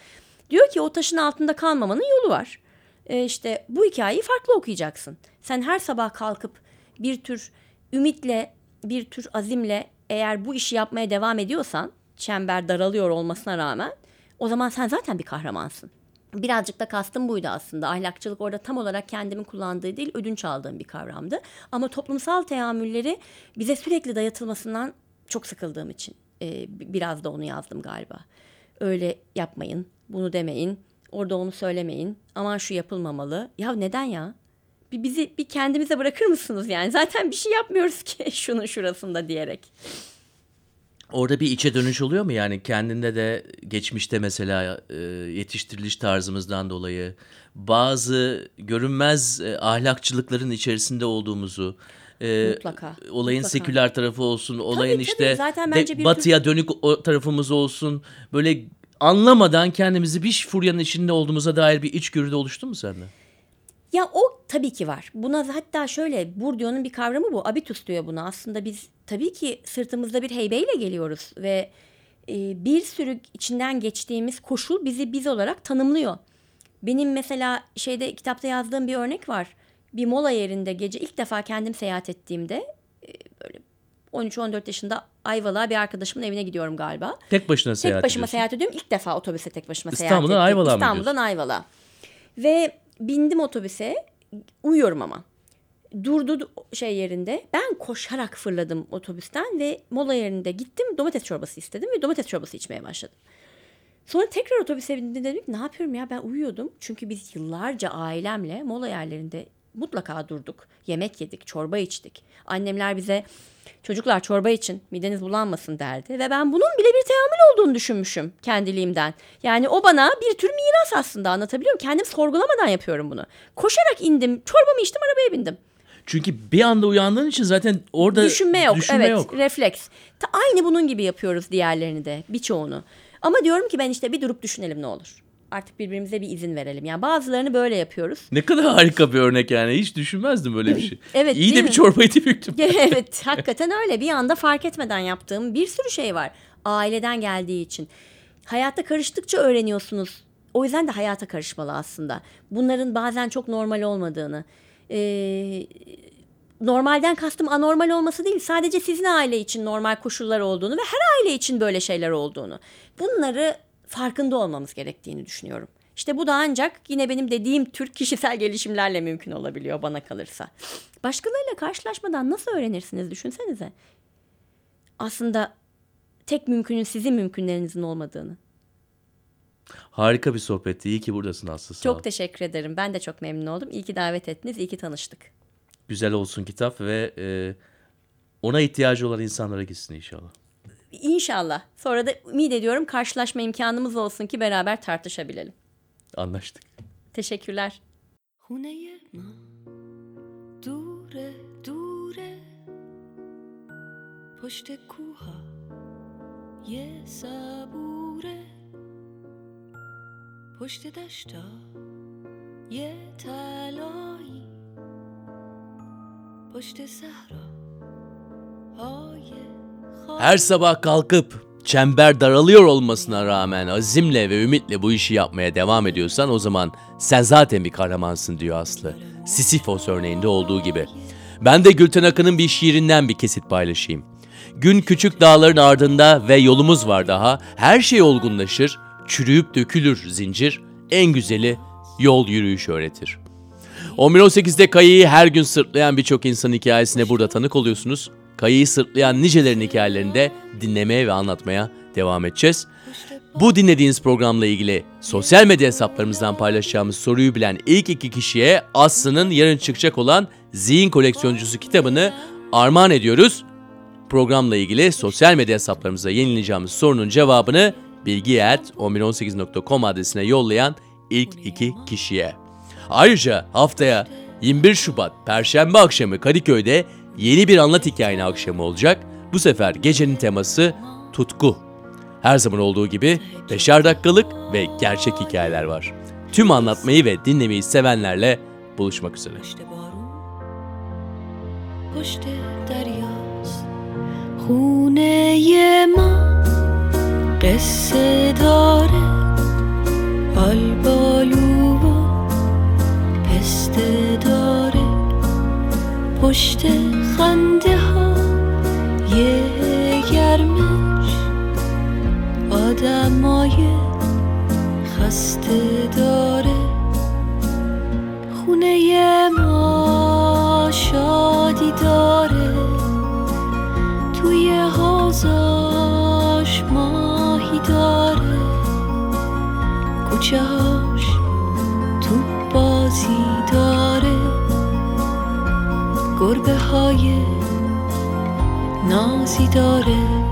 Diyor ki o taşın altında kalmamanın yolu var. Ee, işte bu hikayeyi farklı okuyacaksın. Sen her sabah kalkıp bir tür ümitle, bir tür azimle eğer bu işi yapmaya devam ediyorsan, çember daralıyor olmasına rağmen o zaman sen zaten bir kahramansın. Birazcık da kastım buydu aslında. Ahlakçılık orada tam olarak kendimin kullandığı değil, ödünç aldığım bir kavramdı. Ama toplumsal teamülleri bize sürekli dayatılmasından çok sıkıldığım için e, biraz da onu yazdım galiba. Öyle yapmayın, bunu demeyin, orada onu söylemeyin, aman şu yapılmamalı. Ya neden ya? Bir bizi bir kendimize bırakır mısınız yani? Zaten bir şey yapmıyoruz ki şunun şurasında diyerek. Orada bir içe dönüş oluyor mu yani kendinde de geçmişte mesela e, yetiştiriliş tarzımızdan dolayı bazı görünmez e, ahlakçılıkların içerisinde olduğumuzu e, mutlaka olayın mutlaka. seküler tarafı olsun olayın tabii, işte tabii. Zaten de, batıya tür... dönük o tarafımız olsun böyle anlamadan kendimizi bir furyanın içinde olduğumuza dair bir içgörü de oluştu mu sende? Ya o tabii ki var. Buna hatta şöyle Bourdieu'nun bir kavramı bu. Abitus diyor buna. Aslında biz tabii ki sırtımızda bir heybeyle geliyoruz ve e, bir sürü içinden geçtiğimiz koşul bizi biz olarak tanımlıyor. Benim mesela şeyde kitapta yazdığım bir örnek var. Bir mola yerinde gece ilk defa kendim seyahat ettiğimde e, böyle 13-14 yaşında Ayvalık'a bir arkadaşımın evine gidiyorum galiba. Tek başına seyahat Tek başıma ediyorsun. seyahat ediyorum. İlk defa otobüse tek başıma İstanbul'dan seyahat ettim. Ayvalık'a mı İstanbul'dan Ayvalık'a. Ve bindim otobüse. Uyuyorum ama. Durdu şey yerinde. Ben koşarak fırladım otobüsten ve mola yerinde gittim. Domates çorbası istedim ve domates çorbası içmeye başladım. Sonra tekrar otobüse bindim dedim ne yapıyorum ya ben uyuyordum. Çünkü biz yıllarca ailemle mola yerlerinde mutlaka durduk. Yemek yedik, çorba içtik. Annemler bize çocuklar çorba için mideniz bulanmasın derdi. Ve ben bunun bile bir teamül olduğunu düşünmüşüm kendiliğimden. Yani o bana bir tür miras aslında anlatabiliyor muyum? Kendim sorgulamadan yapıyorum bunu. Koşarak indim, çorbamı içtim, arabaya bindim. Çünkü bir anda uyandığın için zaten orada düşünme yok. Düşünme evet, yok. refleks. Ta aynı bunun gibi yapıyoruz diğerlerini de, birçoğunu. Ama diyorum ki ben işte bir durup düşünelim ne olur. Artık birbirimize bir izin verelim. Yani bazılarını böyle yapıyoruz. Ne kadar harika bir örnek yani. Hiç düşünmezdim böyle bir şey. evet. İyi de mi? bir çorbaydı büyüktüm. evet, hakikaten öyle. Bir anda fark etmeden yaptığım bir sürü şey var. Aileden geldiği için. Hayatta karıştıkça öğreniyorsunuz. O yüzden de hayata karışmalı aslında. Bunların bazen çok normal olmadığını. Ee, normalden kastım anormal olması değil. Sadece sizin aile için normal koşullar olduğunu ve her aile için böyle şeyler olduğunu. Bunları farkında olmamız gerektiğini düşünüyorum. İşte bu da ancak yine benim dediğim tür kişisel gelişimlerle mümkün olabiliyor bana kalırsa. Başkalarıyla karşılaşmadan nasıl öğrenirsiniz düşünsenize. Aslında tek mümkünün sizin mümkünlerinizin olmadığını. Harika bir sohbetti. İyi ki buradasın Aslı. Sağ Çok teşekkür ederim. Ben de çok memnun oldum. İyi ki davet ettiniz. İyi ki tanıştık. Güzel olsun kitap ve e, ona ihtiyacı olan insanlara gitsin inşallah. İnşallah. Sonra da ümit ediyorum karşılaşma imkanımız olsun ki beraber tartışabilelim. Anlaştık. Teşekkürler. Dure dure. Pushte kuha. Je sabure Pushte dashta Je talai Pushte sahra. Oh, Haye her sabah kalkıp çember daralıyor olmasına rağmen azimle ve ümitle bu işi yapmaya devam ediyorsan o zaman sen zaten bir kahramansın diyor Aslı. Sisyphos örneğinde olduğu gibi. Ben de Gülten Akın'ın bir şiirinden bir kesit paylaşayım. Gün küçük dağların ardında ve yolumuz var daha. Her şey olgunlaşır, çürüyüp dökülür zincir. En güzeli yol yürüyüş öğretir. 11.18'de Kaya'yı her gün sırtlayan birçok insan hikayesine burada tanık oluyorsunuz. Kaya'yı sırtlayan nicelerin hikayelerini de dinlemeye ve anlatmaya devam edeceğiz. Bu dinlediğiniz programla ilgili sosyal medya hesaplarımızdan paylaşacağımız soruyu bilen ilk iki kişiye Aslı'nın yarın çıkacak olan Zihin Koleksiyoncusu kitabını armağan ediyoruz. Programla ilgili sosyal medya hesaplarımıza yenilayacağımız sorunun cevabını bilgi.1118.com adresine yollayan ilk iki kişiye. Ayrıca haftaya 21 Şubat Perşembe akşamı Kadıköy'de yeni bir anlat hikayeni akşamı olacak. Bu sefer gecenin teması tutku. Her zaman olduğu gibi beşer dakikalık ve gerçek hikayeler var. Tüm anlatmayı ve dinlemeyi sevenlerle buluşmak üzere. پشت بارون پشت دریاست خونه ما قصه داره آلبالو و پسته داره پشت خنده ها یه گرمش. آدمای خسته داره. خونه ما شادی داره. توی حوزاش ماهی داره. کوچه هاش تو بازی داره. گربه های نازی داره.